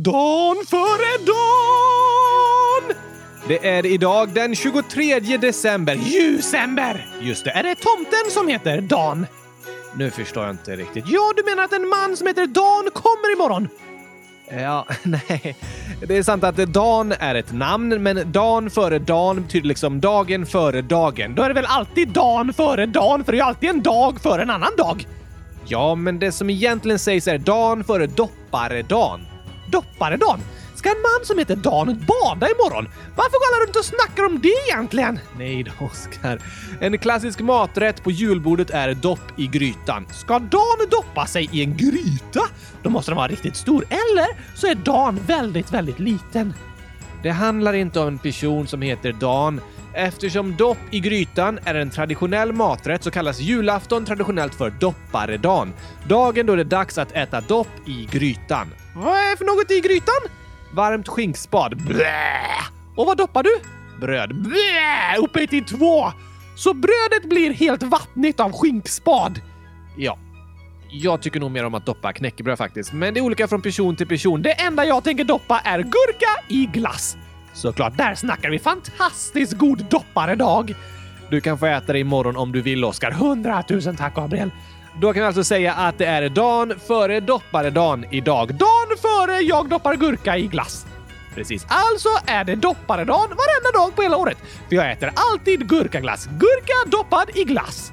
Dan före dan! Det är idag den 23 december. Ljusember! Just det, är det tomten som heter Dan? Nu förstår jag inte riktigt. Ja, du menar att en man som heter Dan kommer imorgon? Ja, nej. Det är sant att Dan är ett namn, men Dan före Dan betyder liksom dagen före dagen. Då är det väl alltid Dan före Dan, för det är ju alltid en dag före en annan dag. Ja, men det som egentligen sägs är Dan före dopparedan. Dopparedan? Ska en man som heter Dan bada imorgon? Varför går alla runt och snackar om det egentligen? Nej då, Oskar. En klassisk maträtt på julbordet är dopp i grytan. Ska Dan doppa sig i en gryta? Då måste den vara riktigt stor. Eller så är Dan väldigt, väldigt liten. Det handlar inte om en person som heter Dan. Eftersom dopp i grytan är en traditionell maträtt så kallas julafton traditionellt för dopparedan. Dagen då det är dags att äta dopp i grytan. Vad är för något i grytan? Varmt skinkspad. Blä! Och vad doppar du? Bröd. Blä! Upphöjt till två. Så brödet blir helt vattnigt av skinkspad. Ja. Jag tycker nog mer om att doppa knäckebröd faktiskt, men det är olika från person till person. Det enda jag tänker doppa är gurka i glass. Såklart, där snackar vi fantastiskt god dopparedag. Du kan få äta det imorgon om du vill, Oskar. Hundratusen tack, Gabriel. Då kan vi alltså säga att det är dagen före dopparedan idag. Dagen före jag doppar gurka i glass. Precis. Alltså är det dopparedan varenda dag på hela året. För jag äter alltid gurkaglass. Gurka doppad i glass.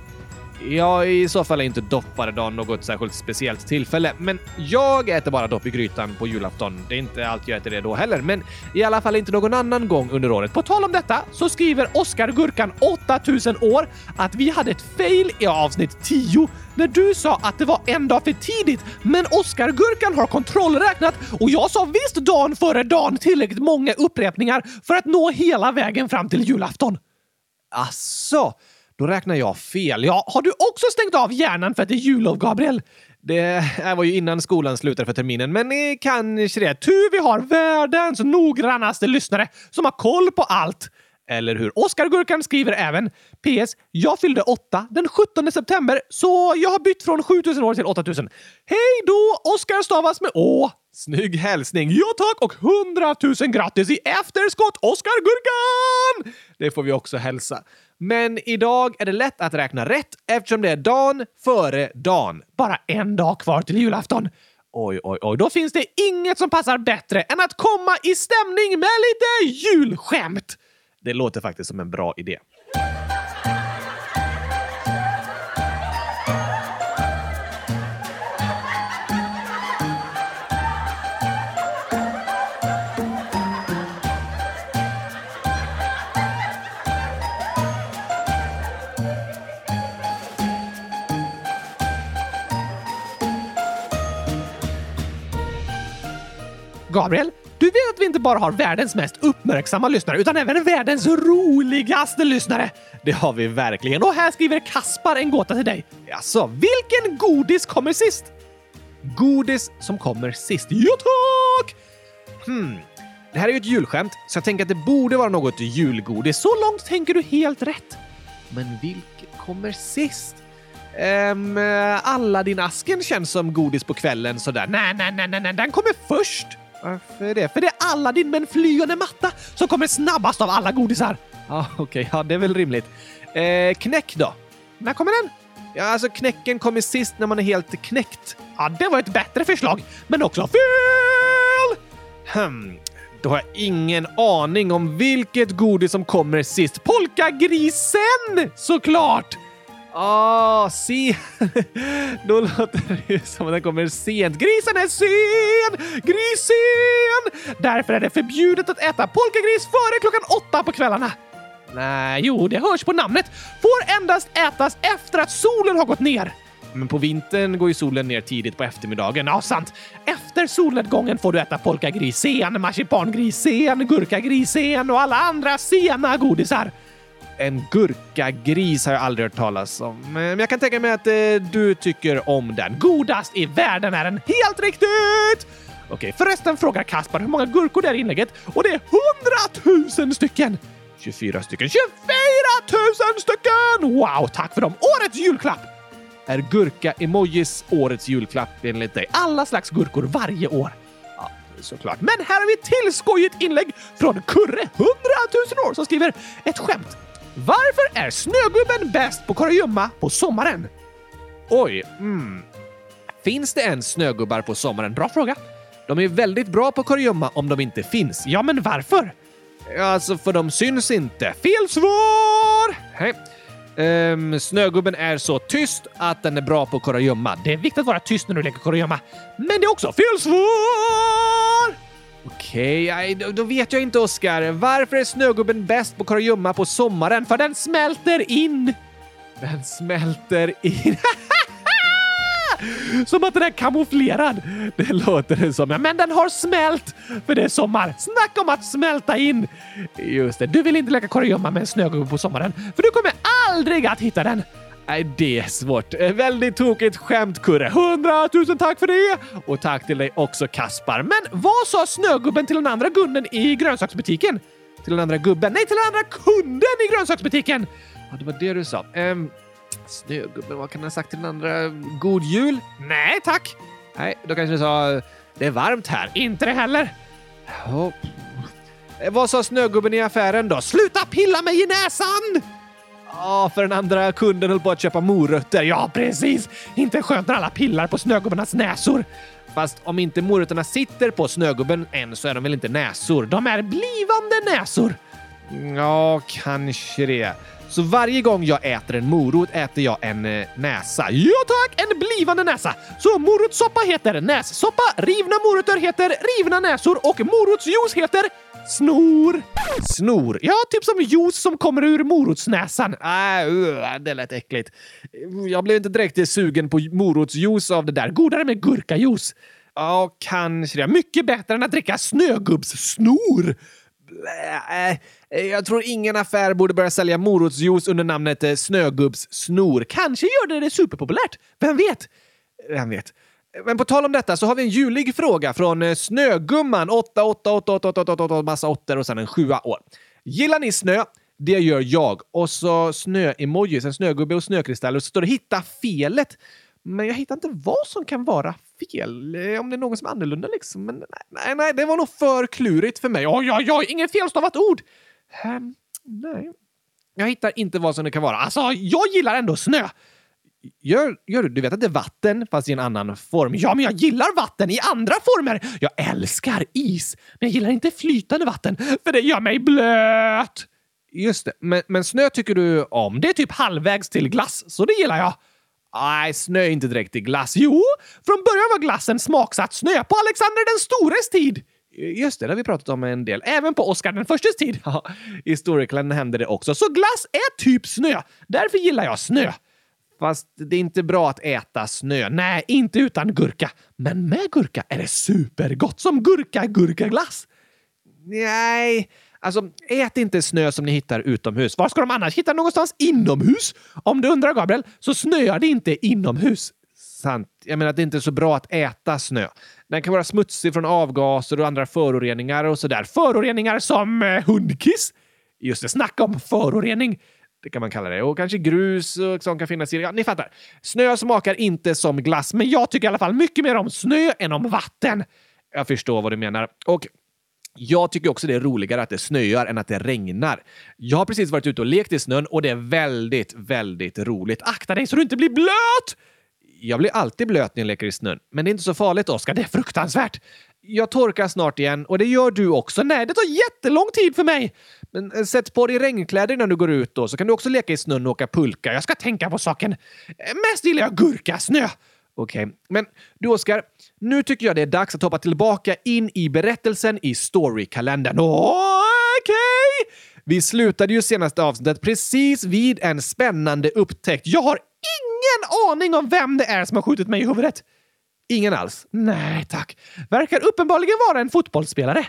Ja, i så fall är inte dopparedagen något särskilt speciellt tillfälle, men jag äter bara dopp i grytan på julafton. Det är inte alltid jag äter det då heller, men i alla fall inte någon annan gång under året. På tal om detta så skriver Oskar Gurkan 8000 år att vi hade ett fail i avsnitt 10 när du sa att det var en dag för tidigt, men Oskar Gurkan har kontrollräknat och jag sa visst dagen före dagen tillräckligt många upprepningar för att nå hela vägen fram till julafton. Asså? Då räknar jag fel. Ja, har du också stängt av hjärnan för att det är jullov, Gabriel? Det här var ju innan skolan slutade för terminen, men ni kanske det. Tur vi har världens noggrannaste lyssnare som har koll på allt. Eller hur? Oskar Gurkan skriver även PS. Jag fyllde 8 den 17 september, så jag har bytt från 7000 år till 8000. Hej då! Oskar stavas med Å. Snygg hälsning! Ja tack och 100 000 grattis i efterskott, Oskar Gurkan! Det får vi också hälsa. Men idag är det lätt att räkna rätt eftersom det är dagen före dagen. Bara en dag kvar till julafton. Oj, oj, oj. Då finns det inget som passar bättre än att komma i stämning med lite julskämt. Det låter faktiskt som en bra idé. Gabriel, du vet att vi inte bara har världens mest uppmärksamma lyssnare utan även världens roligaste lyssnare. Det har vi verkligen. Och här skriver Kaspar en gåta till dig. Alltså, vilken godis kommer sist? Godis som kommer sist. Jo tack! Hmm. Det här är ju ett julskämt, så jag tänker att det borde vara något julgodis. Så långt tänker du helt rätt. Men vilket kommer sist? Um, din asken känns som godis på kvällen sådär. Nej, nej, nej, nej, nej, den kommer först. Varför det? För det är Aladdin med en flygande matta som kommer snabbast av alla godisar. Ah, okej. Okay. Ja, det är väl rimligt. Eh, knäck då? När kommer den? Ja, alltså knäcken kommer sist när man är helt knäckt. Ja, det var ett bättre förslag, men också fel! Hmm. Då har jag ingen aning om vilket godis som kommer sist. Polkagrisen! Såklart! Ah, se. Då låter det ju som att den kommer sent. Grisen är sen! Grisen! Därför är det förbjudet att äta polkagris före klockan åtta på kvällarna. Nej, jo, det hörs på namnet. Får endast ätas efter att solen har gått ner. Men på vintern går ju solen ner tidigt på eftermiddagen. Ja, sant. Efter solnedgången får du äta polkagrisen, marsipangrisen, gurkagrisen och alla andra sena godisar. En gurkagris har jag aldrig hört talas om, eh, men jag kan tänka mig att eh, du tycker om den. Godast i världen är den helt riktigt! Okej, förresten frågar Kaspar hur många gurkor det är i inlägget och det är 100 000 stycken! 24 stycken. 24 000 stycken! Wow, tack för dem! Årets julklapp! Är gurka-emojis årets julklapp enligt dig? Alla slags gurkor varje år. Ja, såklart. Men här har vi ett till skojigt inlägg från Kurre, 100 000 år, som skriver ett skämt. Varför är Snögubben bäst på kurragömma på sommaren? Oj, mm. Finns det ens snögubbar på sommaren? Bra fråga. De är väldigt bra på kurragömma om de inte finns. Ja, men varför? Alltså, för de syns inte. Fel svar! Hej. Um, snögubben är så tyst att den är bra på kurragömma. Det är viktigt att vara tyst när du leker kurragömma. Men det är också fel svar! Okej, okay, då, då vet jag inte, Oskar. Varför är snögubben bäst på kurragömma på sommaren? För den smälter in. Den smälter in. Som att den är kamouflerad. Det låter det som. Men den har smält för det är sommar. Snacka om att smälta in! Just det, du vill inte leka kurragömma med en snögubbe på sommaren, för du kommer aldrig att hitta den. Nej, det är svårt. Eh, väldigt tokigt skämt, Kurre. Hundratusen tack för det! Och tack till dig också, Kaspar. Men vad sa snögubben till den andra gunden i grönsaksbutiken? Till den andra gubben? Nej, till den andra kunden i grönsaksbutiken! Ja, det var det du sa. Ehm, Snögubben, vad kan han ha sagt till den andra? God jul? Nej, tack. Nej, då kanske du sa det är varmt här. Inte det heller. Oh. Vad sa snögubben i affären då? Sluta pilla mig i näsan! Ja, för den andra kunden höll på att köpa morötter. Ja, precis! Inte skönt när alla pillar på snögubbarnas näsor. Fast om inte morötterna sitter på snögubben än så är de väl inte näsor? De är blivande näsor. Ja, kanske det. Så varje gång jag äter en morot äter jag en eh, näsa. Ja tack, en blivande näsa! Så morotssoppa heter nässoppa, rivna morötter heter rivna näsor och morotsjuice heter snor. Snor? Ja, typ som juice som kommer ur morotsnäsan. Äh, uh, det lät äckligt. Jag blev inte direkt sugen på morotsjuice av det där. Godare med gurkajuice. Ja, kanske det. Mycket bättre än att dricka snögubbssnor. Äh, äh jag tror ingen affär borde börja sälja morotsjuice under namnet eh, snögubbssnor. Kanske gör det det superpopulärt. Vem vet? Vem vet? Men på tal om detta så har vi en julig fråga från eh, Snögumman. 8, 8, 8, 8, 8, 8, 8, 8 massa åttor och sen en sjua år. Gillar ni snö? Det gör jag. Och så snö-emojis, en snögubbe och snökristaller. Och så står det hitta felet. Men jag hittar inte vad som kan vara fel. Eh, om det är någon som är annorlunda liksom. Men nej, nej, nej det var nog för klurigt för mig. Oj, oj, oj, inget felstavat ord! Um, nej. Jag hittar inte vad som det kan vara. Alltså, jag gillar ändå snö. Gör, gör du? Du vet att det är vatten, fast i en annan form. Ja, men jag gillar vatten i andra former. Jag älskar is, men jag gillar inte flytande vatten, för det gör mig blöt. Just det, men, men snö tycker du om. Det är typ halvvägs till glass, så det gillar jag. Nej, snö är inte direkt i glass. Jo, från början var glassen smaksatt snö på Alexander den stores tid. Just det, det har vi pratat om en del. Även på Oscar den förstes tid. I Storyclan hände det också. Så glass är typ snö. Därför gillar jag snö. Fast det är inte bra att äta snö. Nej, inte utan gurka. Men med gurka är det supergott som gurka-gurkaglass. Nej, alltså ät inte snö som ni hittar utomhus. Var ska de annars hitta någonstans inomhus? Om du undrar Gabriel, så snöar det inte inomhus. Sant. Jag menar att det inte är så bra att äta snö. Den kan vara smutsig från avgaser och andra föroreningar och sådär. Föroreningar som eh, hundkiss. Just det, snacka om förorening. Det kan man kalla det. Och kanske grus och som kan finnas i Ja, ni fattar. Snö smakar inte som glass, men jag tycker i alla fall mycket mer om snö än om vatten. Jag förstår vad du menar. Och jag tycker också det är roligare att det snöar än att det regnar. Jag har precis varit ute och lekt i snön och det är väldigt, väldigt roligt. Akta dig så du inte blir blöt! Jag blir alltid blöt när jag leker i snön, men det är inte så farligt, Oskar. Det är fruktansvärt. Jag torkar snart igen och det gör du också. Nej, det tar jättelång tid för mig. Men eh, sätt på dig regnkläder innan du går ut då, så kan du också leka i snön och åka pulka. Jag ska tänka på saken. Eh, mest gillar jag gurkasnö. Okej, okay. men du Oskar, nu tycker jag det är dags att hoppa tillbaka in i berättelsen i storykalendern. Okej! Okay. Vi slutade ju senaste avsnittet precis vid en spännande upptäckt. Jag har ingen aning om vem det är som har skjutit mig i huvudet. Ingen alls? Nej, tack. Verkar uppenbarligen vara en fotbollsspelare.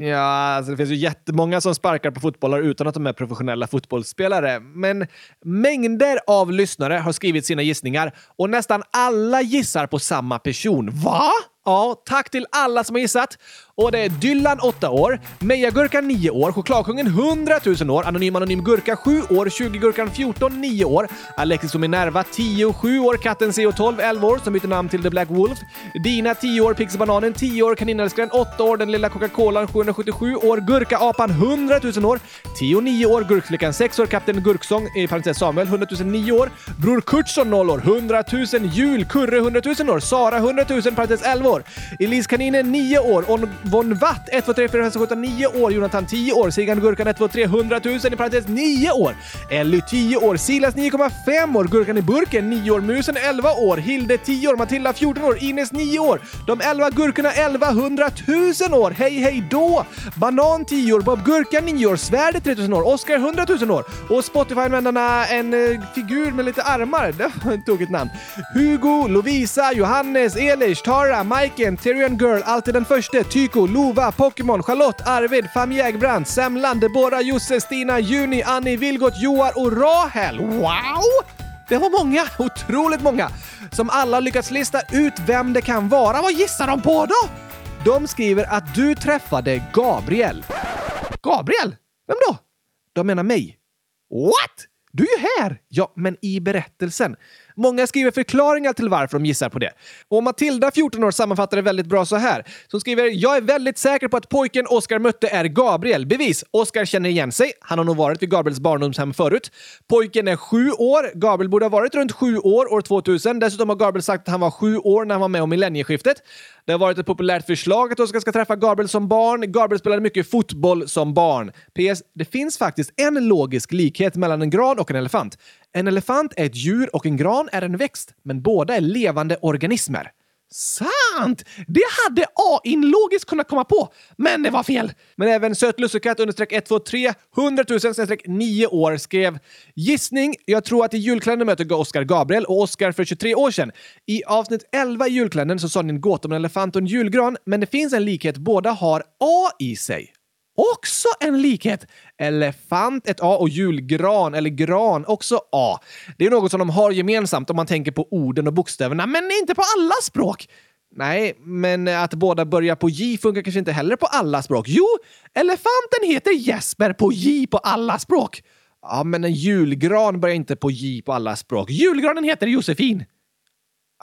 Ja, alltså det finns ju jättemånga som sparkar på fotbollar utan att de är professionella fotbollsspelare. Men mängder av lyssnare har skrivit sina gissningar och nästan alla gissar på samma person. Va? Ja, tack till alla som har gissat. Och det är Dylan 8 år, Mejagurkan 9 år, Chokladkungen 100 000 år, Anonym Anonym Gurka 7 år, 20 Gurkan 14 9 år, Alexis och Minerva 10 7 år, Katten CO12 11 år som byter namn till The Black Wolf, Dina 10 år, Pixelbananen 10 år, Kaninälskaren 8 år, Den lilla Coca-Colan 777 år, Gurka-apan 100 000 år, Tio 9 år, Gurkflickan 6 år, Kapten Gurksång i parentes Samuel 100 000 9 år, Bror Kurtsson 0 år, 100 000 Jul, Kurre 100 000 år, Sara 100 000 parentes 11 år, Elise Kaninen 9 år, On Von Watt 1, 2, 3, 4, 5, 6, 7, 9 år, Jonathan 10 år, Sigan Gurkan 1, 2, 3, 100 000 i parentes 9 år, Elly 10 år, Silas 9,5 år, Gurkan i burken 9 år, Musen 11 år, Hilde 10 år, Matilda 14 år, Ines 9 år, de 11 gurkorna 11 100 000 år, hej hej då! Banan 10 år, Bob Gurkan 9 år, Svärdet 3000 år, Oscar 100 000 år. Och Spotify-användarna en eh, figur med lite armar. Det var ett tokigt namn. Hugo, Lovisa, Johannes, Elish, Tara, Maiken, Tyrion Girl, Alltid den förste, Tyko, Lova, Pokémon, Charlotte, Arvid, Fam Jägbrandt, Semlan, Deborah, Josse, Stina, Juni, Annie, Vilgot, Joar och Rahel. Wow! Det var många, otroligt många, som alla lyckats lista ut vem det kan vara. Vad gissar de på då? De skriver att du träffade Gabriel. Gabriel? Vem då? De menar mig. What? Du är ju här! Ja, men i berättelsen. Många skriver förklaringar till varför de gissar på det. Och Matilda, 14 år, sammanfattar det väldigt bra så här. Som skriver “Jag är väldigt säker på att pojken Oskar mötte är Gabriel. Bevis. Oskar känner igen sig. Han har nog varit vid Gabriels barndomshem förut. Pojken är sju år. Gabriel borde ha varit runt sju år år 2000. Dessutom har Gabriel sagt att han var sju år när han var med om millennieskiftet. Det har varit ett populärt förslag att Oskar ska träffa Gabriel som barn. Gabriel spelade mycket fotboll som barn. PS. Det finns faktiskt en logisk likhet mellan en gran och en elefant. En elefant är ett djur och en gran är en växt, men båda är levande organismer. Sant! Det hade AI logiskt kunnat komma på, men det var fel. Men även sötlussekatt understreck 123 100 000 9 år skrev “Gissning. Jag tror att i julkalendern möter Oscar Gabriel och Oscar för 23 år sedan. I avsnitt 11 i julkalendern så sa ni en gåta om en elefant och en julgran, men det finns en likhet. Båda har A i sig. Också en likhet. Elefant, ett A och julgran eller gran, också A. Det är något som de har gemensamt om man tänker på orden och bokstäverna, men inte på alla språk. Nej, men att båda börjar på J funkar kanske inte heller på alla språk. Jo, elefanten heter Jesper på J på alla språk. Ja, men en julgran börjar inte på J på alla språk. Julgranen heter Josefin.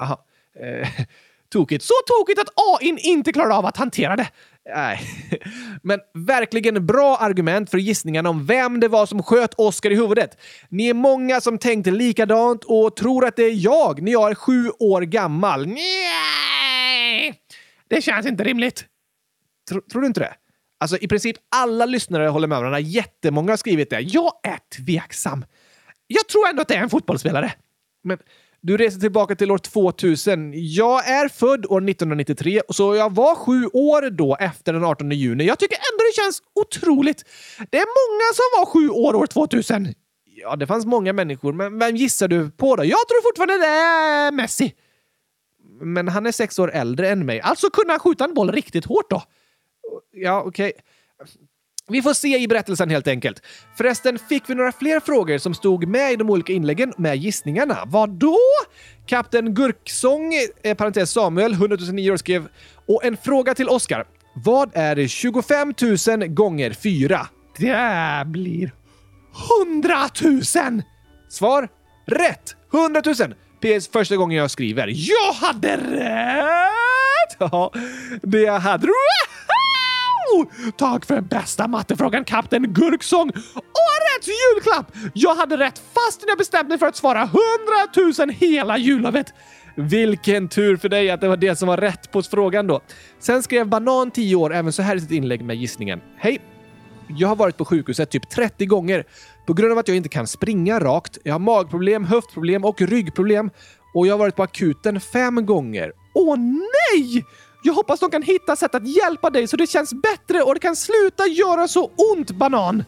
Aha. Eh, tokigt. Så tokigt att AI inte klarar av att hantera det. Nej. Men verkligen bra argument för gissningarna om vem det var som sköt Oscar i huvudet. Ni är många som tänkte likadant och tror att det är jag när jag är sju år gammal. Nej! Det känns inte rimligt. Tr tror du inte det? Alltså i princip alla lyssnare håller med varandra. Jättemånga har skrivit det. Jag är tveksam. Jag tror ändå att det är en fotbollsspelare. Men du reser tillbaka till år 2000. Jag är född år 1993, så jag var sju år då efter den 18 juni. Jag tycker ändå det känns otroligt. Det är många som var sju år år 2000. Ja, det fanns många människor, men vem gissar du på då? Jag tror fortfarande det är Messi. Men han är sex år äldre än mig, alltså kunde han skjuta en boll riktigt hårt då. Ja, okej. Okay. Vi får se i berättelsen helt enkelt. Förresten fick vi några fler frågor som stod med i de olika inläggen med gissningarna. Vad då? Kapten Gurksång, eh, parentes Samuel, 100 009 år skrev och en fråga till Oskar. Vad är 25 000 gånger 4? Det blir 100 000! Svar? Rätt! 100 000! PS första gången jag skriver. Jag hade rätt! Ja, det hade du Tack för bästa mattefrågan, kapten Gurksång! Årets julklapp! Jag hade rätt fastän jag bestämt mig för att svara 100 000 hela jullovet. Vilken tur för dig att det var det som var rätt på frågan då. Sen skrev Banan 10 år även så här i sitt inlägg med gissningen. Hej! Jag har varit på sjukhuset typ 30 gånger på grund av att jag inte kan springa rakt. Jag har magproblem, höftproblem och ryggproblem och jag har varit på akuten fem gånger. Åh nej! Jag hoppas de kan hitta sätt att hjälpa dig så det känns bättre och det kan sluta göra så ont, Banan!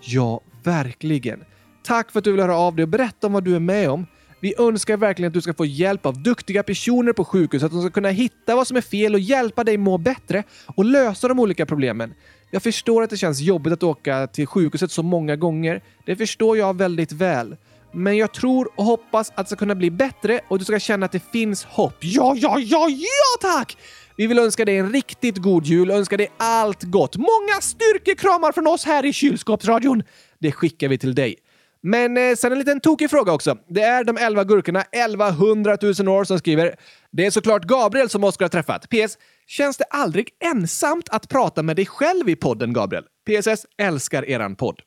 Ja, verkligen. Tack för att du vill höra av dig och berätta om vad du är med om. Vi önskar verkligen att du ska få hjälp av duktiga personer på sjukhuset, att de ska kunna hitta vad som är fel och hjälpa dig må bättre och lösa de olika problemen. Jag förstår att det känns jobbigt att åka till sjukhuset så många gånger. Det förstår jag väldigt väl. Men jag tror och hoppas att det ska kunna bli bättre och du ska känna att det finns hopp. Ja, ja, ja, ja tack! Vi vill önska dig en riktigt god jul och önska dig allt gott. Många styrkekramar från oss här i Kylskåpsradion. Det skickar vi till dig. Men eh, sen en liten tokig fråga också. Det är de 11 gurkorna 1100 000 år som skriver. Det är såklart Gabriel som Oskar har träffat. PS. Känns det aldrig ensamt att prata med dig själv i podden, Gabriel? PSS. Älskar eran podd.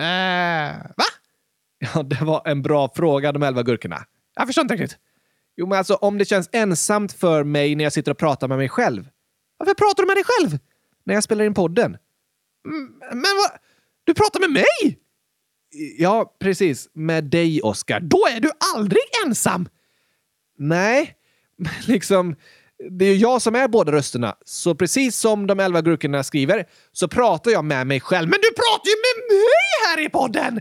Eh, va? Ja, det var en bra fråga, de 11 gurkorna. Jag förstår inte riktigt. Jo, men alltså om det känns ensamt för mig när jag sitter och pratar med mig själv. Varför pratar du med dig själv? När jag spelar in podden. Mm, men vad? Du pratar med mig? Ja, precis. Med dig, Oscar. Då är du aldrig ensam! Nej, men liksom... Det är ju jag som är båda rösterna, så precis som de elva gurkorna skriver så pratar jag med mig själv. Men du pratar ju med mig här i podden!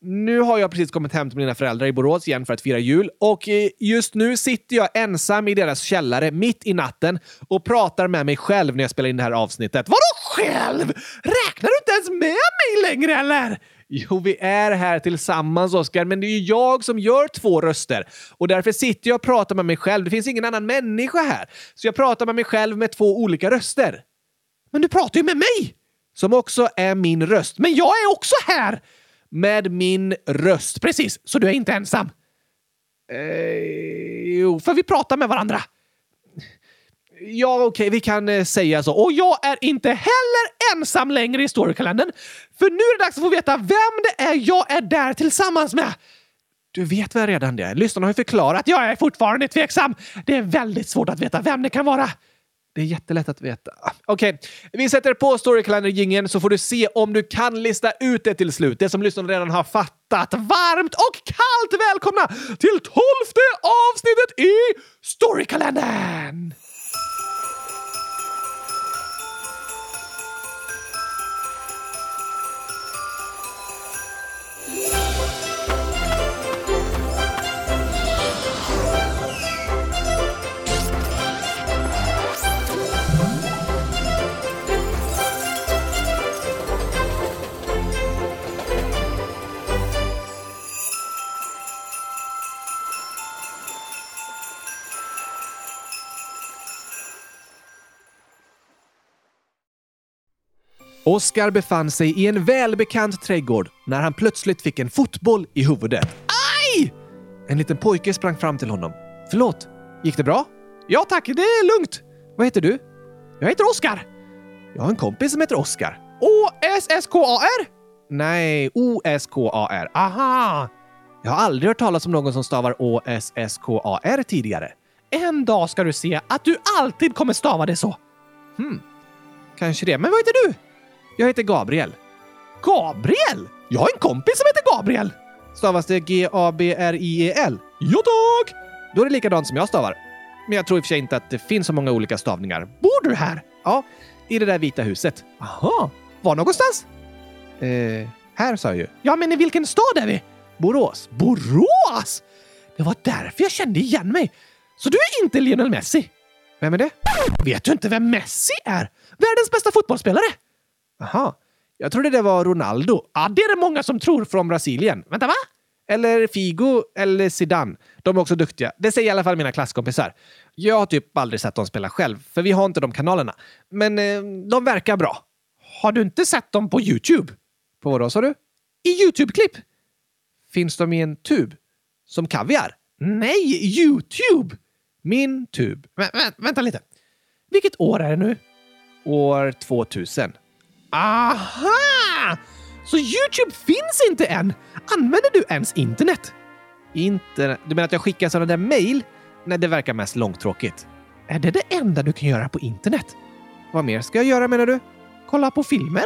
Nu har jag precis kommit hem till mina föräldrar i Borås igen för att fira jul och eh, just nu sitter jag ensam i deras källare mitt i natten och pratar med mig själv när jag spelar in det här avsnittet. Vadå själv? Räknar du inte ens med mig längre eller? Jo, vi är här tillsammans, Oskar, men det är ju jag som gör två röster. Och därför sitter jag och pratar med mig själv. Det finns ingen annan människa här. Så jag pratar med mig själv med två olika röster. Men du pratar ju med mig! Som också är min röst. Men jag är också här! Med min röst. Precis, så du är inte ensam. Eh, jo, för vi pratar med varandra. Ja, okej, okay, vi kan eh, säga så. Och jag är inte heller ensam längre i storykalendern. För nu är det dags att få veta vem det är jag är där tillsammans med. Du vet väl redan det? Lyssnarna har ju förklarat. Jag är fortfarande tveksam. Det är väldigt svårt att veta vem det kan vara. Det är jättelätt att veta. Okej, okay. vi sätter på Storycliner-jingeln så får du se om du kan lista ut det till slut. Det som lyssnarna redan har fattat. Varmt och kallt välkomna till tolfte avsnittet i Storykalendern! Oskar befann sig i en välbekant trädgård när han plötsligt fick en fotboll i huvudet. Aj! En liten pojke sprang fram till honom. Förlåt, gick det bra? Ja tack, det är lugnt. Vad heter du? Jag heter Oskar. Jag har en kompis som heter Oskar. O-S-S-K-A-R? Nej, O-S-K-A-R. Aha! Jag har aldrig hört talas om någon som stavar O-S-S-K-A-R tidigare. En dag ska du se att du alltid kommer stava det så. Hmm, kanske det. Men vad heter du? Jag heter Gabriel. Gabriel? Jag har en kompis som heter Gabriel! Stavas det G-A-B-R-I-E-L? Ja tack! Då är det likadant som jag stavar. Men jag tror i och för sig inte att det finns så många olika stavningar. Bor du här? Ja, i det där vita huset. Aha. Var någonstans? Eh, här sa jag ju. Ja, men i vilken stad är vi? Borås. Borås! Det var därför jag kände igen mig. Så du är inte Lionel Messi? Vem är det? Vet du inte vem Messi är? Världens bästa fotbollsspelare! Aha. Jag trodde det var Ronaldo. Ja, det är det många som tror från Brasilien. Vänta, va? Eller Figo eller Zidane. De är också duktiga. Det säger i alla fall mina klasskompisar. Jag har typ aldrig sett dem spela själv, för vi har inte de kanalerna. Men eh, de verkar bra. Har du inte sett dem på YouTube? På vad då, sa du? I YouTube-klipp. Finns de i en tub? Som kaviar? Nej, YouTube! Min tub. Vä vä vänta lite. Vilket år är det nu? År 2000. Aha! Så Youtube finns inte än? Använder du ens internet? Internet? Du menar att jag skickar sådana där mail? Nej, det verkar mest långtråkigt. Är det det enda du kan göra på internet? Vad mer ska jag göra menar du? Kolla på filmer?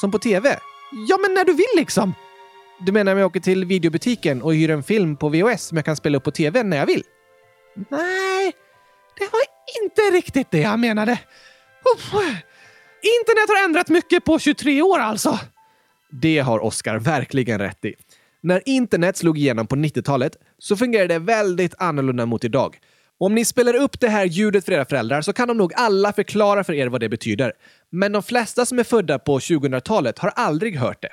Som på tv? Ja, men när du vill liksom! Du menar om jag åker till videobutiken och hyr en film på VHS som jag kan spela upp på tv när jag vill? Nej, det var inte riktigt det jag menade. Uff. Internet har ändrat mycket på 23 år alltså. Det har Oscar verkligen rätt i. När internet slog igenom på 90-talet så fungerade det väldigt annorlunda mot idag. Om ni spelar upp det här ljudet för era föräldrar så kan de nog alla förklara för er vad det betyder. Men de flesta som är födda på 2000-talet har aldrig hört det.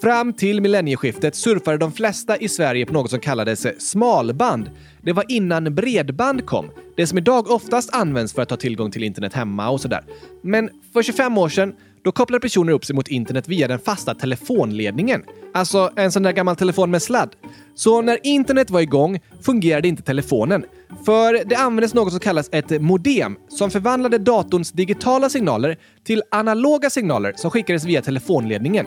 Fram till millennieskiftet surfade de flesta i Sverige på något som kallades smalband. Det var innan bredband kom, det som idag oftast används för att ha tillgång till internet hemma och sådär. Men för 25 år sedan då kopplade personer upp sig mot internet via den fasta telefonledningen. Alltså en sån där gammal telefon med sladd. Så när internet var igång fungerade inte telefonen. För det användes något som kallas ett modem som förvandlade datorns digitala signaler till analoga signaler som skickades via telefonledningen.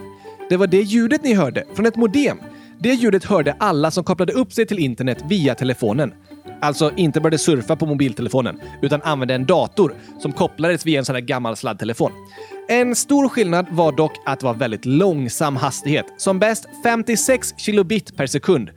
Det var det ljudet ni hörde från ett modem. Det ljudet hörde alla som kopplade upp sig till internet via telefonen. Alltså inte började surfa på mobiltelefonen, utan använde en dator som kopplades via en sån här gammal sladdtelefon. En stor skillnad var dock att det var väldigt långsam hastighet. Som bäst 56 kilobit per sekund.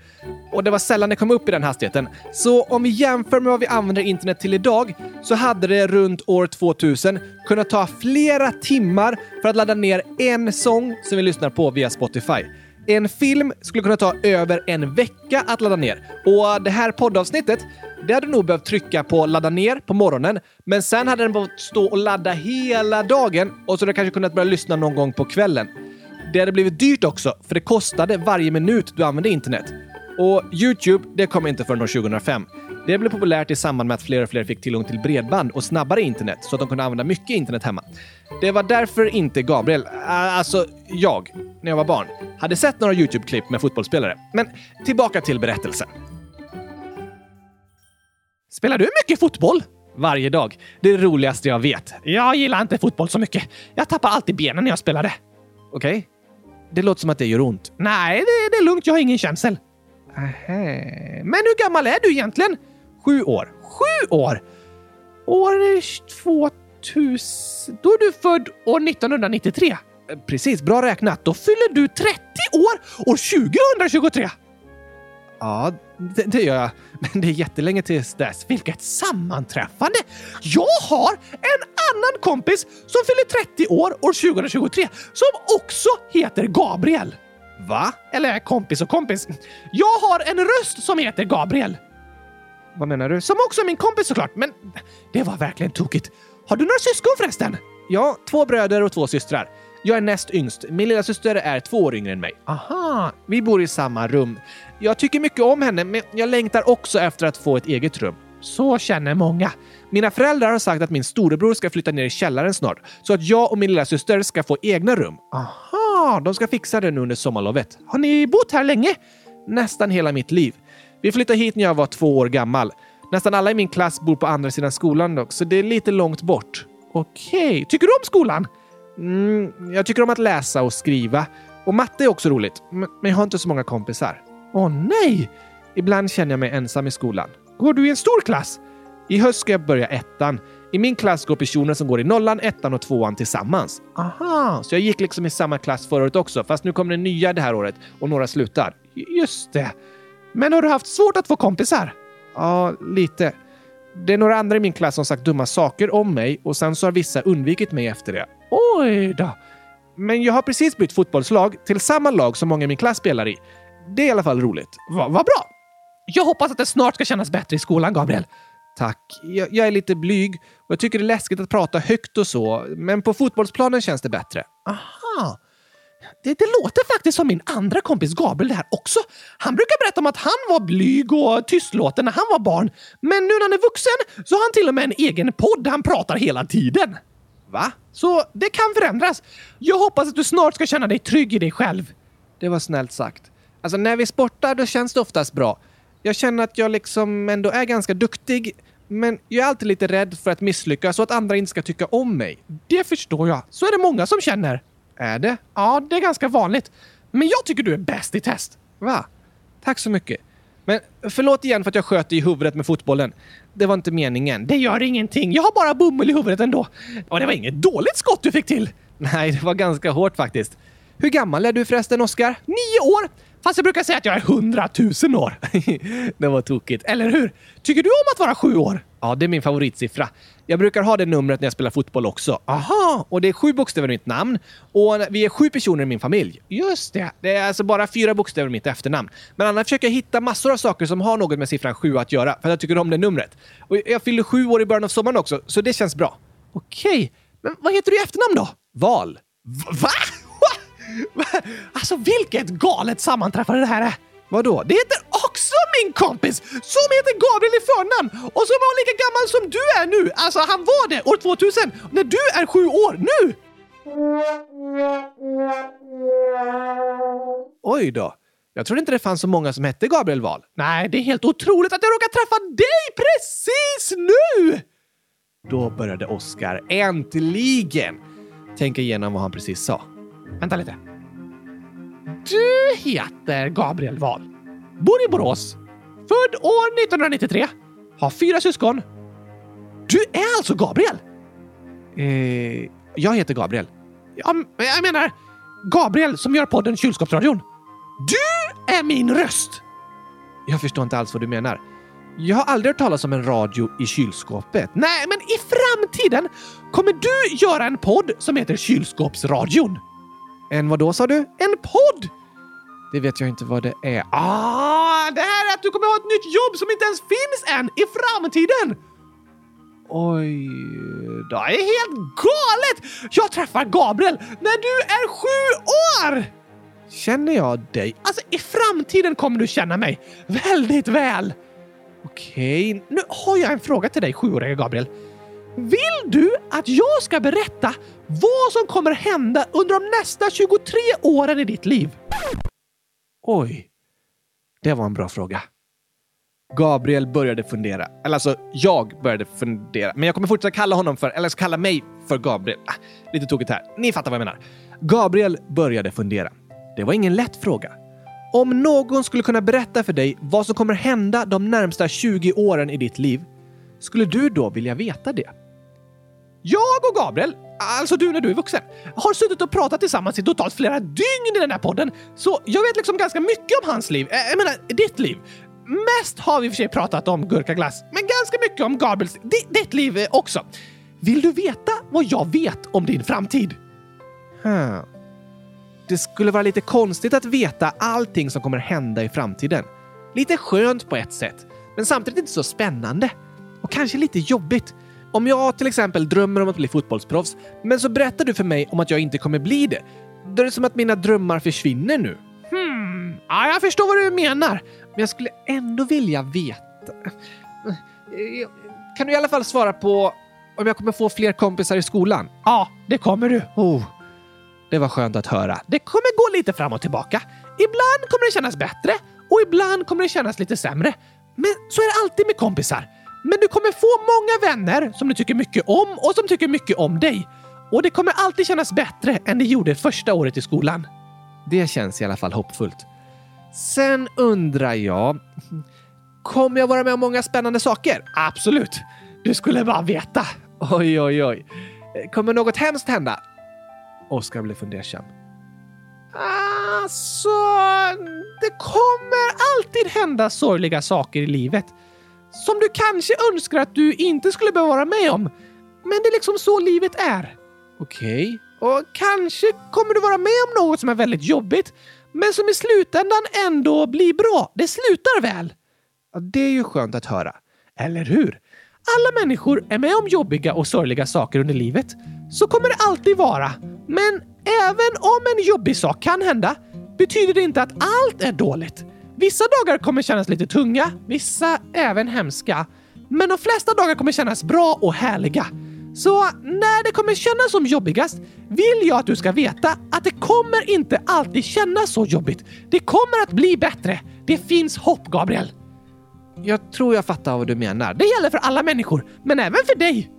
Och det var sällan det kom upp i den hastigheten. Så om vi jämför med vad vi använder internet till idag så hade det runt år 2000 kunnat ta flera timmar för att ladda ner en sång som vi lyssnar på via Spotify. En film skulle kunna ta över en vecka att ladda ner. Och det här poddavsnittet, det hade nog behövt trycka på ladda ner på morgonen, men sen hade den behövt stå och ladda hela dagen och så hade du kanske kunnat börja lyssna någon gång på kvällen. Det hade blivit dyrt också, för det kostade varje minut du använde internet. Och Youtube, det kom inte förrän år 2005. Det blev populärt i samband med att fler och fler fick tillgång till bredband och snabbare internet så att de kunde använda mycket internet hemma. Det var därför inte Gabriel, alltså jag, när jag var barn, hade sett några Youtube-klipp med fotbollsspelare. Men tillbaka till berättelsen. Spelar du mycket fotboll? Varje dag. Det är det roligaste jag vet. Jag gillar inte fotboll så mycket. Jag tappar alltid benen när jag spelar det. Okej. Okay. Det låter som att det gör ont. Nej, det, det är lugnt. Jag har ingen känsel. Aha. Men hur gammal är du egentligen? Sju år. Sju år? År 2000... Då är du född år 1993. Eh, precis, bra räknat. Då fyller du 30 år år 2023. Ja, det, det, gör jag. Men det är jättelänge tills dess. Vilket sammanträffande! Jag har en annan kompis som fyller 30 år år 2023 som också heter Gabriel. Va? Eller kompis och kompis. Jag har en röst som heter Gabriel. Vad menar du? Som också är min kompis såklart, men det var verkligen tokigt. Har du några syskon förresten? Ja, två bröder och två systrar. Jag är näst yngst. Min lilla syster är två år yngre än mig. Aha, vi bor i samma rum. Jag tycker mycket om henne, men jag längtar också efter att få ett eget rum. Så känner många. Mina föräldrar har sagt att min storebror ska flytta ner i källaren snart, så att jag och min lilla syster ska få egna rum. Aha, de ska fixa det nu under sommarlovet. Har ni bott här länge? Nästan hela mitt liv. Vi flyttade hit när jag var två år gammal. Nästan alla i min klass bor på andra sidan skolan dock, så det är lite långt bort. Okej, okay. tycker du om skolan? Mm, jag tycker om att läsa och skriva. Och matte är också roligt, men jag har inte så många kompisar. Åh nej! Ibland känner jag mig ensam i skolan. Går du i en stor klass? I höst ska jag börja ettan. I min klass går personer som går i nollan, ettan och tvåan tillsammans. Aha, så jag gick liksom i samma klass förra året också, fast nu kommer det nya det här året och några slutar. Just det. Men har du haft svårt att få kompisar? Ja, lite. Det är några andra i min klass som sagt dumma saker om mig och sen så har vissa undvikit mig efter det. Oj då! Men jag har precis bytt fotbollslag till samma lag som många i min klass spelar i. Det är i alla fall roligt. Vad va bra! Jag hoppas att det snart ska kännas bättre i skolan, Gabriel. Tack. Jag, jag, är lite blyg och jag tycker det är läskigt att prata högt och så, men på fotbollsplanen känns det bättre. Aha! Det, det, låter faktiskt som min andra kompis Gabriel det här också. Han brukar berätta om att han var blyg och tystlåten när han var barn, men nu när han är vuxen så har han till och med en egen podd där han pratar hela tiden. Va? Så det kan förändras. Jag hoppas att du snart ska känna dig trygg i dig själv. Det var snällt sagt. Alltså när vi sportar då känns det oftast bra. Jag känner att jag liksom ändå är ganska duktig, men jag är alltid lite rädd för att misslyckas och att andra inte ska tycka om mig. Det förstår jag. Så är det många som känner. Är det? Ja, det är ganska vanligt. Men jag tycker du är bäst i test. Va? Tack så mycket. Men förlåt igen för att jag sköt i huvudet med fotbollen. Det var inte meningen. Det gör ingenting. Jag har bara bomull i huvudet ändå. Och det var inget dåligt skott du fick till. Nej, det var ganska hårt faktiskt. Hur gammal är du förresten, Oskar? Nio år! Fast jag brukar säga att jag är hundratusen år. det var tokigt, eller hur? Tycker du om att vara sju år? Ja, det är min favoritsiffra. Jag brukar ha det numret när jag spelar fotboll också. Aha! Och det är sju bokstäver i mitt namn. Och vi är sju personer i min familj. Just det. Det är alltså bara fyra bokstäver i mitt efternamn. Men annars försöker jag hitta massor av saker som har något med siffran sju att göra, för att jag tycker om det numret. Och jag fyller sju år i början av sommaren också, så det känns bra. Okej, men vad heter du i efternamn då? Val. Va? Alltså vilket galet sammanträffande det här är! Vadå? Det heter också min kompis som heter Gabriel i förnamn och som var lika gammal som du är nu. Alltså han var det år 2000 när du är sju år nu! Oj då. Jag trodde inte det fanns så många som hette Gabriel Wahl. Nej, det är helt otroligt att jag råkar träffa dig precis nu! Då började Oscar äntligen tänka igenom vad han precis sa. Vänta lite. Du heter Gabriel Wahl. Bor i Borås. Född år 1993. Har fyra syskon. Du är alltså Gabriel? Eh, jag heter Gabriel. Ja, jag menar Gabriel som gör podden Kylskåpsradion. Du är min röst! Jag förstår inte alls vad du menar. Jag har aldrig hört talas om en radio i kylskåpet. Nej, men i framtiden kommer du göra en podd som heter Kylskåpsradion. En vad då sa du? En podd! Det vet jag inte vad det är. Ah, det här är att du kommer ha ett nytt jobb som inte ens finns än i framtiden! Oj, det är helt galet! Jag träffar Gabriel när du är sju år! Känner jag dig? Alltså, i framtiden kommer du känna mig väldigt väl. Okej, nu har jag en fråga till dig, sjuåriga Gabriel. Vill du att jag ska berätta vad som kommer hända under de nästa 23 åren i ditt liv? Oj, det var en bra fråga. Gabriel började fundera. Eller alltså, jag började fundera. Men jag kommer fortsätta kalla honom för, eller kalla mig för Gabriel. Ah, lite tokigt här. Ni fattar vad jag menar. Gabriel började fundera. Det var ingen lätt fråga. Om någon skulle kunna berätta för dig vad som kommer hända de närmsta 20 åren i ditt liv, skulle du då vilja veta det? Jag och Gabriel, alltså du när du är vuxen, har suttit och pratat tillsammans i totalt flera dygn i den här podden, så jag vet liksom ganska mycket om hans liv. Eh, jag menar, ditt liv. Mest har vi i och för sig pratat om gurkaglass, men ganska mycket om Gabriels, ditt liv eh, också. Vill du veta vad jag vet om din framtid? Hmm. Det skulle vara lite konstigt att veta allting som kommer hända i framtiden. Lite skönt på ett sätt, men samtidigt inte så spännande. Och kanske lite jobbigt. Om jag till exempel drömmer om att bli fotbollsproffs, men så berättar du för mig om att jag inte kommer bli det. Då är det som att mina drömmar försvinner nu. Hmm, ja, jag förstår vad du menar. Men jag skulle ändå vilja veta. Kan du i alla fall svara på om jag kommer få fler kompisar i skolan? Ja, det kommer du. Oh, det var skönt att höra. Det kommer gå lite fram och tillbaka. Ibland kommer det kännas bättre och ibland kommer det kännas lite sämre. Men så är det alltid med kompisar. Men du kommer få många vänner som du tycker mycket om och som tycker mycket om dig. Och det kommer alltid kännas bättre än det gjorde första året i skolan. Det känns i alla fall hoppfullt. Sen undrar jag... Kommer jag vara med om många spännande saker? Absolut. Du skulle bara veta. Oj, oj, oj. Kommer något hemskt hända? Oskar blev fundersam. Alltså, det kommer alltid hända sorgliga saker i livet. Som du kanske önskar att du inte skulle behöva vara med om. Men det är liksom så livet är. Okej. Okay. Och kanske kommer du vara med om något som är väldigt jobbigt, men som i slutändan ändå blir bra. Det slutar väl? Ja, det är ju skönt att höra. Eller hur? Alla människor är med om jobbiga och sorgliga saker under livet. Så kommer det alltid vara. Men även om en jobbig sak kan hända betyder det inte att allt är dåligt. Vissa dagar kommer kännas lite tunga, vissa även hemska. Men de flesta dagar kommer kännas bra och härliga. Så när det kommer kännas som jobbigast vill jag att du ska veta att det kommer inte alltid kännas så jobbigt. Det kommer att bli bättre. Det finns hopp, Gabriel. Jag tror jag fattar vad du menar. Det gäller för alla människor, men även för dig.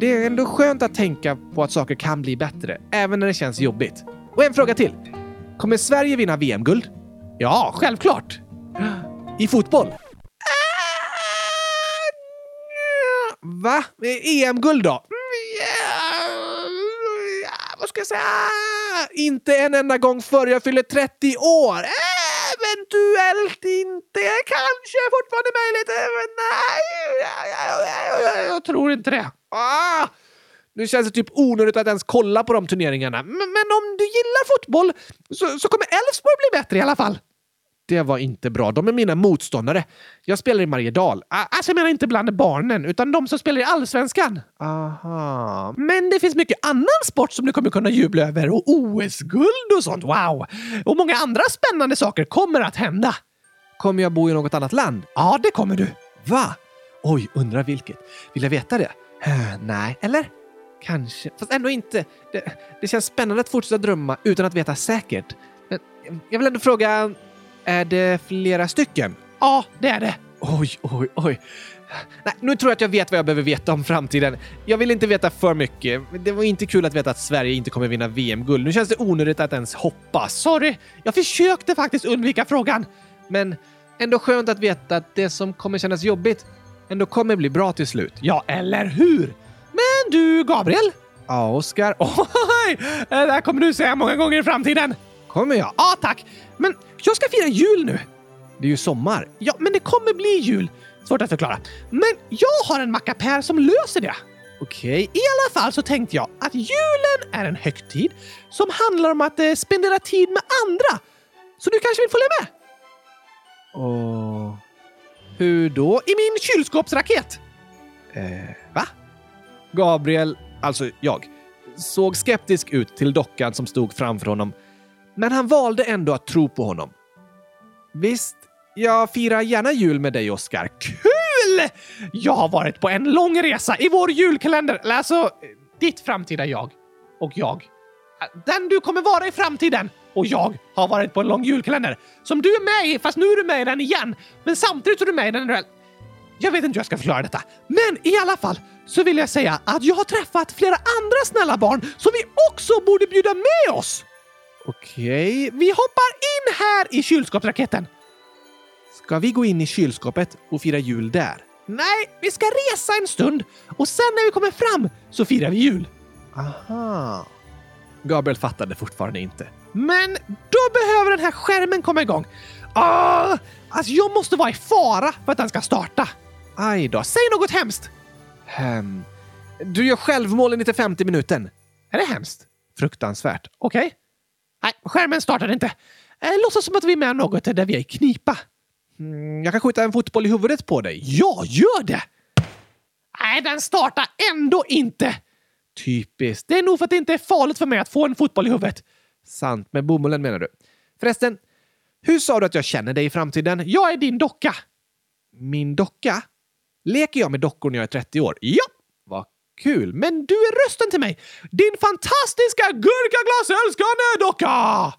Det är ändå skönt att tänka på att saker kan bli bättre, även när det känns jobbigt. Och en fråga till. Kommer Sverige vinna VM-guld? Ja, självklart. I fotboll? Va? EM-guld då? Mm, vad ska jag säga? Inte en enda gång förr. jag fyller 30 år. Eventuellt inte. Kanske fortfarande möjligt, men nej, jag, jag tror inte det. Ah! Nu känns det typ onödigt att ens kolla på de turneringarna. Men, men om du gillar fotboll så, så kommer Elfsborg bli bättre i alla fall. Det var inte bra. De är mina motståndare. Jag spelar i Mariedal. Alltså jag menar inte bland barnen, utan de som spelar i Allsvenskan. Aha. Men det finns mycket annan sport som du kommer kunna jubla över och OS-guld och sånt. Wow! Och många andra spännande saker kommer att hända. Kommer jag bo i något annat land? Ja, det kommer du. Va? Oj, undrar vilket. Vill jag veta det? Nej, eller? Kanske. Fast ändå inte. Det, det känns spännande att fortsätta drömma utan att veta säkert. Men jag vill ändå fråga, är det flera stycken? Ja, det är det. Oj, oj, oj. Nej, nu tror jag att jag vet vad jag behöver veta om framtiden. Jag vill inte veta för mycket. Det var inte kul att veta att Sverige inte kommer vinna VM-guld. Nu känns det onödigt att ens hoppas. Sorry, jag försökte faktiskt undvika frågan. Men ändå skönt att veta att det som kommer kännas jobbigt ändå kommer bli bra till slut. Ja, eller hur? Men du, Gabriel? Ja, Oskar? Oj! Det där kommer du säga många gånger i framtiden. Kommer jag? Ja, tack. Men jag ska fira jul nu. Det är ju sommar. Ja, men det kommer bli jul. Svårt att förklara. Men jag har en mackapär som löser det. Okej, okay. i alla fall så tänkte jag att julen är en högtid som handlar om att eh, spendera tid med andra. Så du kanske vill följa med? Och hur då? I min kylskåpsraket. Eh, va? Gabriel, alltså jag, såg skeptisk ut till dockan som stod framför honom. Men han valde ändå att tro på honom. Visst, jag firar gärna jul med dig, Oskar. Kul! Jag har varit på en lång resa i vår julkalender. Alltså, ditt framtida jag. Och jag. Den du kommer vara i framtiden. Och jag har varit på en lång julkalender som du är med i, fast nu är du med i den igen. Men samtidigt är du med i den jag vet inte hur jag ska förklara detta, men i alla fall så vill jag säga att jag har träffat flera andra snälla barn som vi också borde bjuda med oss. Okej, vi hoppar in här i kylskåpsraketen. Ska vi gå in i kylskåpet och fira jul där? Nej, vi ska resa en stund och sen när vi kommer fram så firar vi jul. Aha. Gabriel fattade fortfarande inte. Men då behöver den här skärmen komma igång. Ah, alltså jag måste vara i fara för att den ska starta. Aj då, säg något hemskt! Hmm. Du gör självmål i 95 minuten. Är det hemskt? Fruktansvärt. Okej. Okay. Nej, skärmen startar inte. Eh, låtsas som att vi är med något där vi är i knipa. Mm, jag kan skjuta en fotboll i huvudet på dig. Ja, gör det! Nej, den startar ändå inte! Typiskt. Det är nog för att det inte är farligt för mig att få en fotboll i huvudet. Sant, med bomullen menar du. Förresten, hur sa du att jag känner dig i framtiden? Jag är din docka. Min docka? Leker jag med dockor när jag är 30 år? Ja! Kul. Men du är rösten till mig! Din fantastiska gurkaglasälskande docka!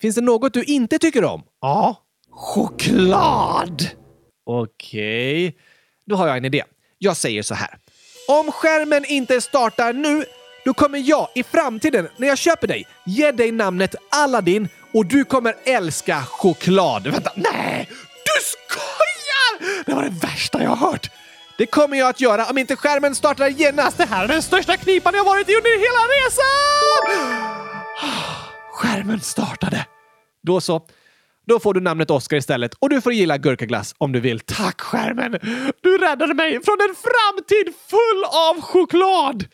Finns det något du inte tycker om? Ja. Choklad! Okej. Okay. Då har jag en idé. Jag säger så här. Om skärmen inte startar nu, då kommer jag i framtiden, när jag köper dig, ge dig namnet Aladdin och du kommer älska choklad. Vänta, nej! Du skojar! Det var det värsta jag har hört. Det kommer jag att göra om inte skärmen startar genast. Det här är den största knipan jag varit i under hela resan! Skärmen startade. Då så. Då får du namnet Oscar istället och du får gilla gurkaglass om du vill. Tack skärmen! Du räddade mig från en framtid full av choklad!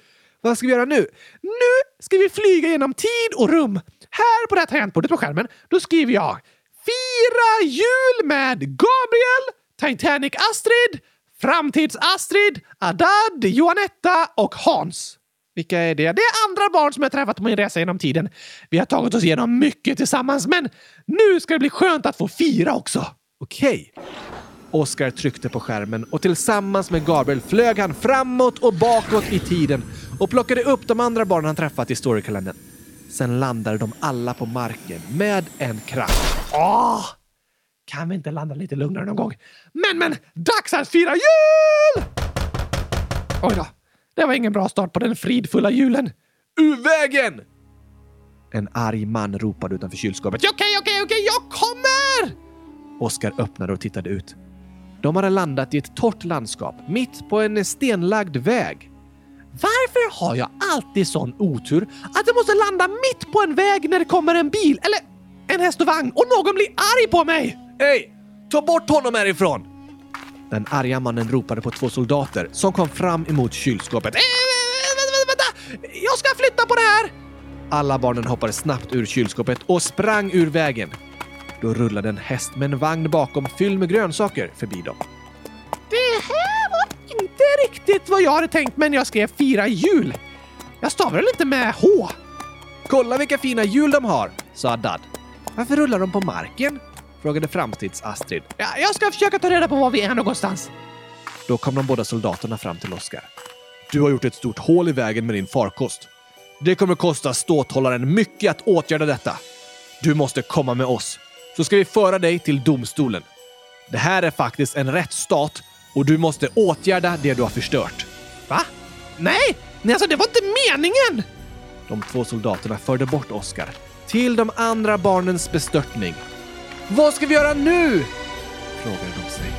Vad ska vi göra nu? Nu ska vi flyga genom tid och rum. Här på det här tangentbordet på skärmen, då skriver jag Fira jul med Gabriel, Titanic-Astrid, Framtids-Astrid, Adad, Johanetta och Hans. Vilka är det? Det är andra barn som jag träffat på min resa genom tiden. Vi har tagit oss igenom mycket tillsammans, men nu ska det bli skönt att få fira också. Okej. Okay. Oskar tryckte på skärmen och tillsammans med Gabriel flög han framåt och bakåt i tiden och plockade upp de andra barnen han träffat i storykalendern. Sen landade de alla på marken med en kraft. Åh! Ah! Kan vi inte landa lite lugnare någon gång? Men, men! Dags att fira jul! Oj då. Det var ingen bra start på den fridfulla julen. Ur vägen! En arg man ropade utanför kylskåpet. Okej, okej, okej, jag kommer! Oskar öppnade och tittade ut. De hade landat i ett torrt landskap mitt på en stenlagd väg. Varför har jag alltid sån otur att jag måste landa mitt på en väg när det kommer en bil eller en häst och vagn och någon blir arg på mig? Hej! Ta bort honom härifrån! Den arga mannen ropade på två soldater som kom fram emot kylskåpet. Äh, vänta, vänta! Jag ska flytta på det här! Alla barnen hoppade snabbt ur kylskåpet och sprang ur vägen. Då rullade en häst med en vagn bakom fylld med grönsaker förbi dem. Det här var inte riktigt vad jag hade tänkt mig när jag skrev fira jul. Jag stavar väl inte med H? Kolla vilka fina hjul de har, sa Dad. Varför rullar de på marken? Frågade framtids-Astrid. Ja, jag ska försöka ta reda på var vi är någonstans. Då kom de båda soldaterna fram till Oskar. Du har gjort ett stort hål i vägen med din farkost. Det kommer kosta ståthållaren mycket att åtgärda detta. Du måste komma med oss, så ska vi föra dig till domstolen. Det här är faktiskt en rättsstat och du måste åtgärda det du har förstört. Va? Nej, nej alltså det var inte meningen! De två soldaterna förde bort Oskar till de andra barnens bestörtning. Vad ska vi göra nu? frågade de sig.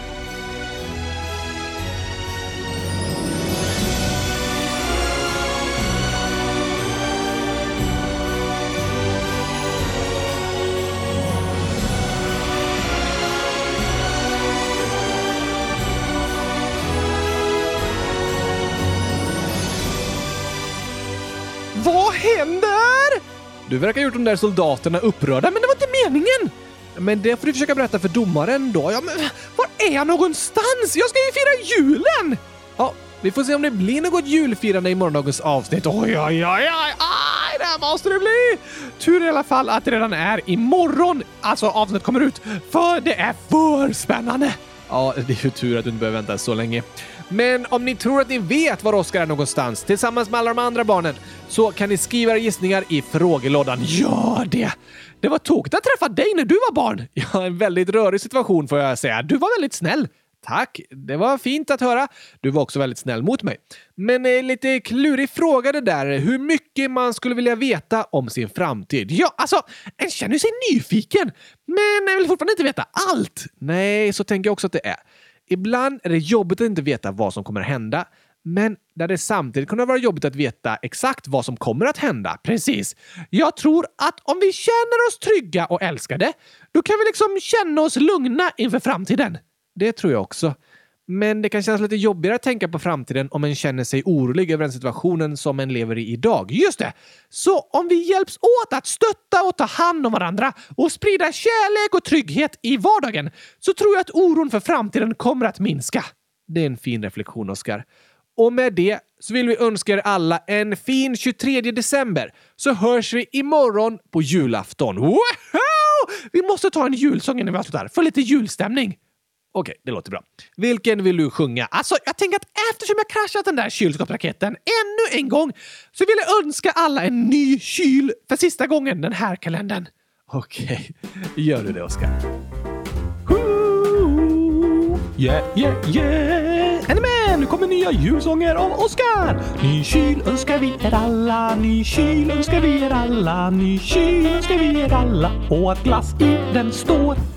Vad händer? Du verkar ha gjort de där soldaterna upprörda, men det var inte meningen! Men det får du försöka berätta för domaren då. Ja, men var är jag någonstans? Jag ska ju fira julen! Ja, vi får se om det blir något julfirande i morgondagens avsnitt. Oj, oj, oj, oj, aj, det måste det bli! Tur i alla fall att det redan är imorgon, alltså avsnittet kommer ut, för det är för spännande! Ja, det är ju tur att du inte behöver vänta så länge. Men om ni tror att ni vet var Oskar är någonstans tillsammans med alla de andra barnen så kan ni skriva era gissningar i frågelådan. Gör det! Det var tokigt att träffa dig när du var barn. Ja, en väldigt rörig situation får jag säga. Du var väldigt snäll. Tack, det var fint att höra. Du var också väldigt snäll mot mig. Men eh, lite klurig fråga det där, hur mycket man skulle vilja veta om sin framtid. Ja, alltså, en känner sig nyfiken, men jag vill fortfarande inte veta allt. Nej, så tänker jag också att det är. Ibland är det jobbigt att inte veta vad som kommer hända, men där det samtidigt kunde vara jobbigt att veta exakt vad som kommer att hända. Precis. Jag tror att om vi känner oss trygga och älskade, då kan vi liksom känna oss lugna inför framtiden. Det tror jag också. Men det kan kännas lite jobbigare att tänka på framtiden om en känner sig orolig över den situationen som en lever i idag. Just det! Så om vi hjälps åt att stötta och ta hand om varandra och sprida kärlek och trygghet i vardagen så tror jag att oron för framtiden kommer att minska. Det är en fin reflektion, Oskar. Och med det så vill vi önska er alla en fin 23 december så hörs vi imorgon på julafton. Woho! Vi måste ta en julsång innan vi avslutar, för lite julstämning. Okej, det låter bra. Vilken vill du sjunga? Alltså, jag tänker att eftersom jag kraschat den där kylskåpsraketen ännu en gång så vill jag önska alla en ny kyl för sista gången den här kalendern. Okej, gör du det, Oskar? Yeah, yeah, yeah! Är ni med? Nu kommer nya julsånger av Oskar! Ny kyl önskar vi er alla, ny kyl önskar vi er alla, ny kyl önskar vi er alla och att glass i den står.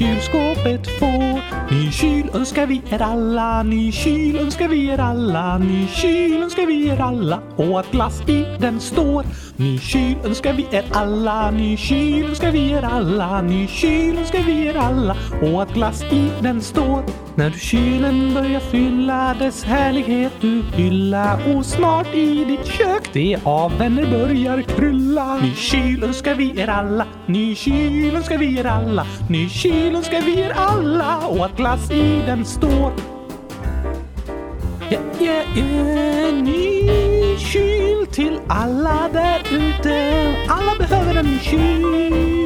kylskåpet får. Ny kyl önskar vi er alla, ny kyl önskar vi er alla, ny kyl önskar vi er alla och att glass i den står. Ny kyl önskar vi er alla, ny kyl önskar vi er alla, ny kyl önskar vi er alla och att glass i den står. När du kylen börjar fylla dess härlighet du hylla och snart i ditt kök det av vänner börjar krylla. Ny kyl önskar vi er alla, ny kyl önskar vi er alla, ny kyl önskar vi er alla och att glass i den står. Yeah, yeah, yeah, ny kyl till alla där ute. Alla behöver en ny kyl.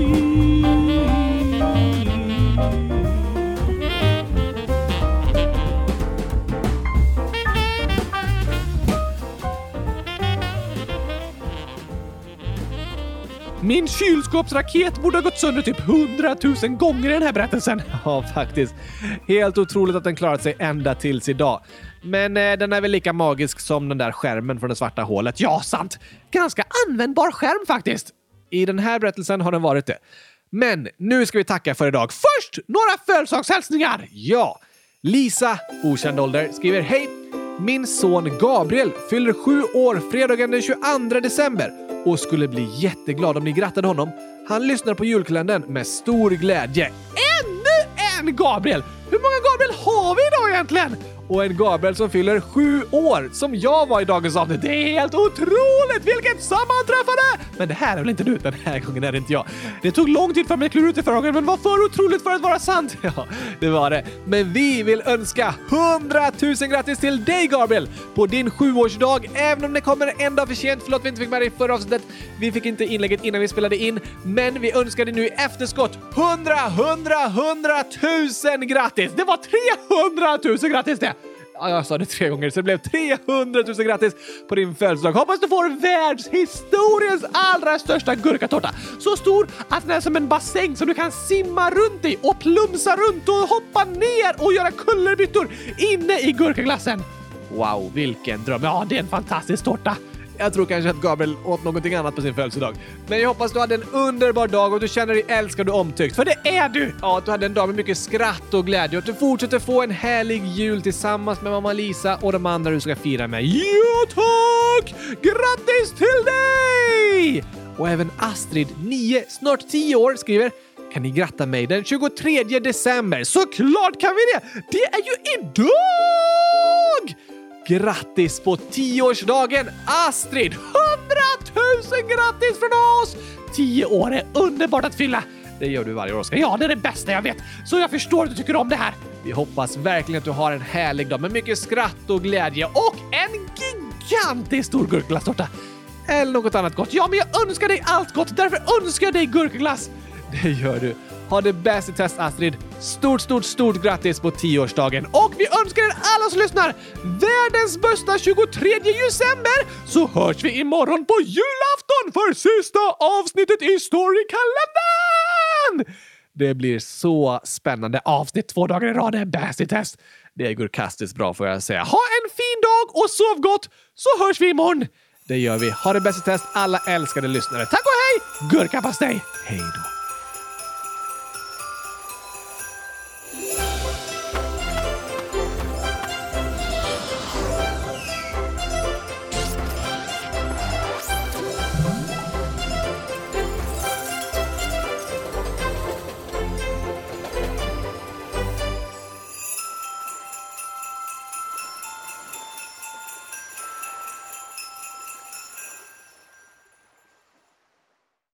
Min kylskåpsraket borde ha gått sönder typ hundratusen gånger i den här berättelsen. Ja, faktiskt. Helt otroligt att den klarat sig ända tills idag. Men eh, den är väl lika magisk som den där skärmen från det svarta hålet. Ja, sant! Ganska användbar skärm faktiskt. I den här berättelsen har den varit det. Men nu ska vi tacka för idag. Först några födelsedagshälsningar! Ja! Lisa, okänd ålder, skriver Hej! Min son Gabriel fyller sju år fredagen den 22 december och skulle bli jätteglad om ni grattade honom. Han lyssnar på julkalendern med stor glädje. Ännu en Gabriel! Hur många Gabriel har vi idag egentligen? Och en Gabriel som fyller sju år, som jag var i dagens avsnitt. Det är helt otroligt! Vilket sammanträffande! Men det här är väl inte du? Den här gången är det inte jag. Det tog lång tid för mig att klura ut det förra gången, men var för otroligt för att vara sant. Ja, det var det. Men vi vill önska 100 000 grattis till dig Gabriel på din sjuårsdag, även om det kommer en dag för sent. Förlåt vi inte fick med dig i förra avsnittet. Vi fick inte inlägget innan vi spelade in, men vi önskar dig nu i efterskott 100, 100, 100 000 grattis! Det var 300 000 grattis det! Ja, jag sa det tre gånger, så det blev 300 000 grattis på din födelsedag. Hoppas du får världshistoriens allra största gurkatårta. Så stor att den är som en bassäng som du kan simma runt i och plumsa runt och hoppa ner och göra kullerbyttor inne i gurkaglassen. Wow, vilken dröm! Ja, det är en fantastisk tårta. Jag tror kanske att Gabriel åt någonting annat på sin födelsedag. Men jag hoppas du hade en underbar dag och du känner dig älskad och omtyckt. För det är du! Ja, att du hade en dag med mycket skratt och glädje och att du fortsätter få en härlig jul tillsammans med mamma Lisa och de andra du ska fira med. Ja, tack! Grattis till dig! Och även Astrid, 9, snart 10 år, skriver kan ni gratta mig den 23 december? Såklart kan vi det! Det är ju idag! Grattis på tioårsdagen Astrid! 100 000 grattis från oss! Tio år är underbart att fylla. Det gör du varje år, Oskar. Ja, det är det bästa jag vet. Så jag förstår att du tycker om det här. Vi hoppas verkligen att du har en härlig dag med mycket skratt och glädje och en gigantisk stor gurkglasstårta. Eller något annat gott. Ja, men jag önskar dig allt gott. Därför önskar jag dig gurkglass! Det gör du. Ha det bäst i test Astrid. Stort, stort, stort grattis på tioårsdagen och vi önskar er alla som lyssnar världens bästa 23 december så hörs vi imorgon på julafton för sista avsnittet i Storykalendern! Det blir så spännande avsnitt två dagar i rad. Är bäst i test. Det går kastiskt bra får jag säga. Ha en fin dag och sov gott så hörs vi imorgon. Det gör vi. Ha det bäst i test alla älskade lyssnare. Tack och hej! Gurkapastej! Hej då!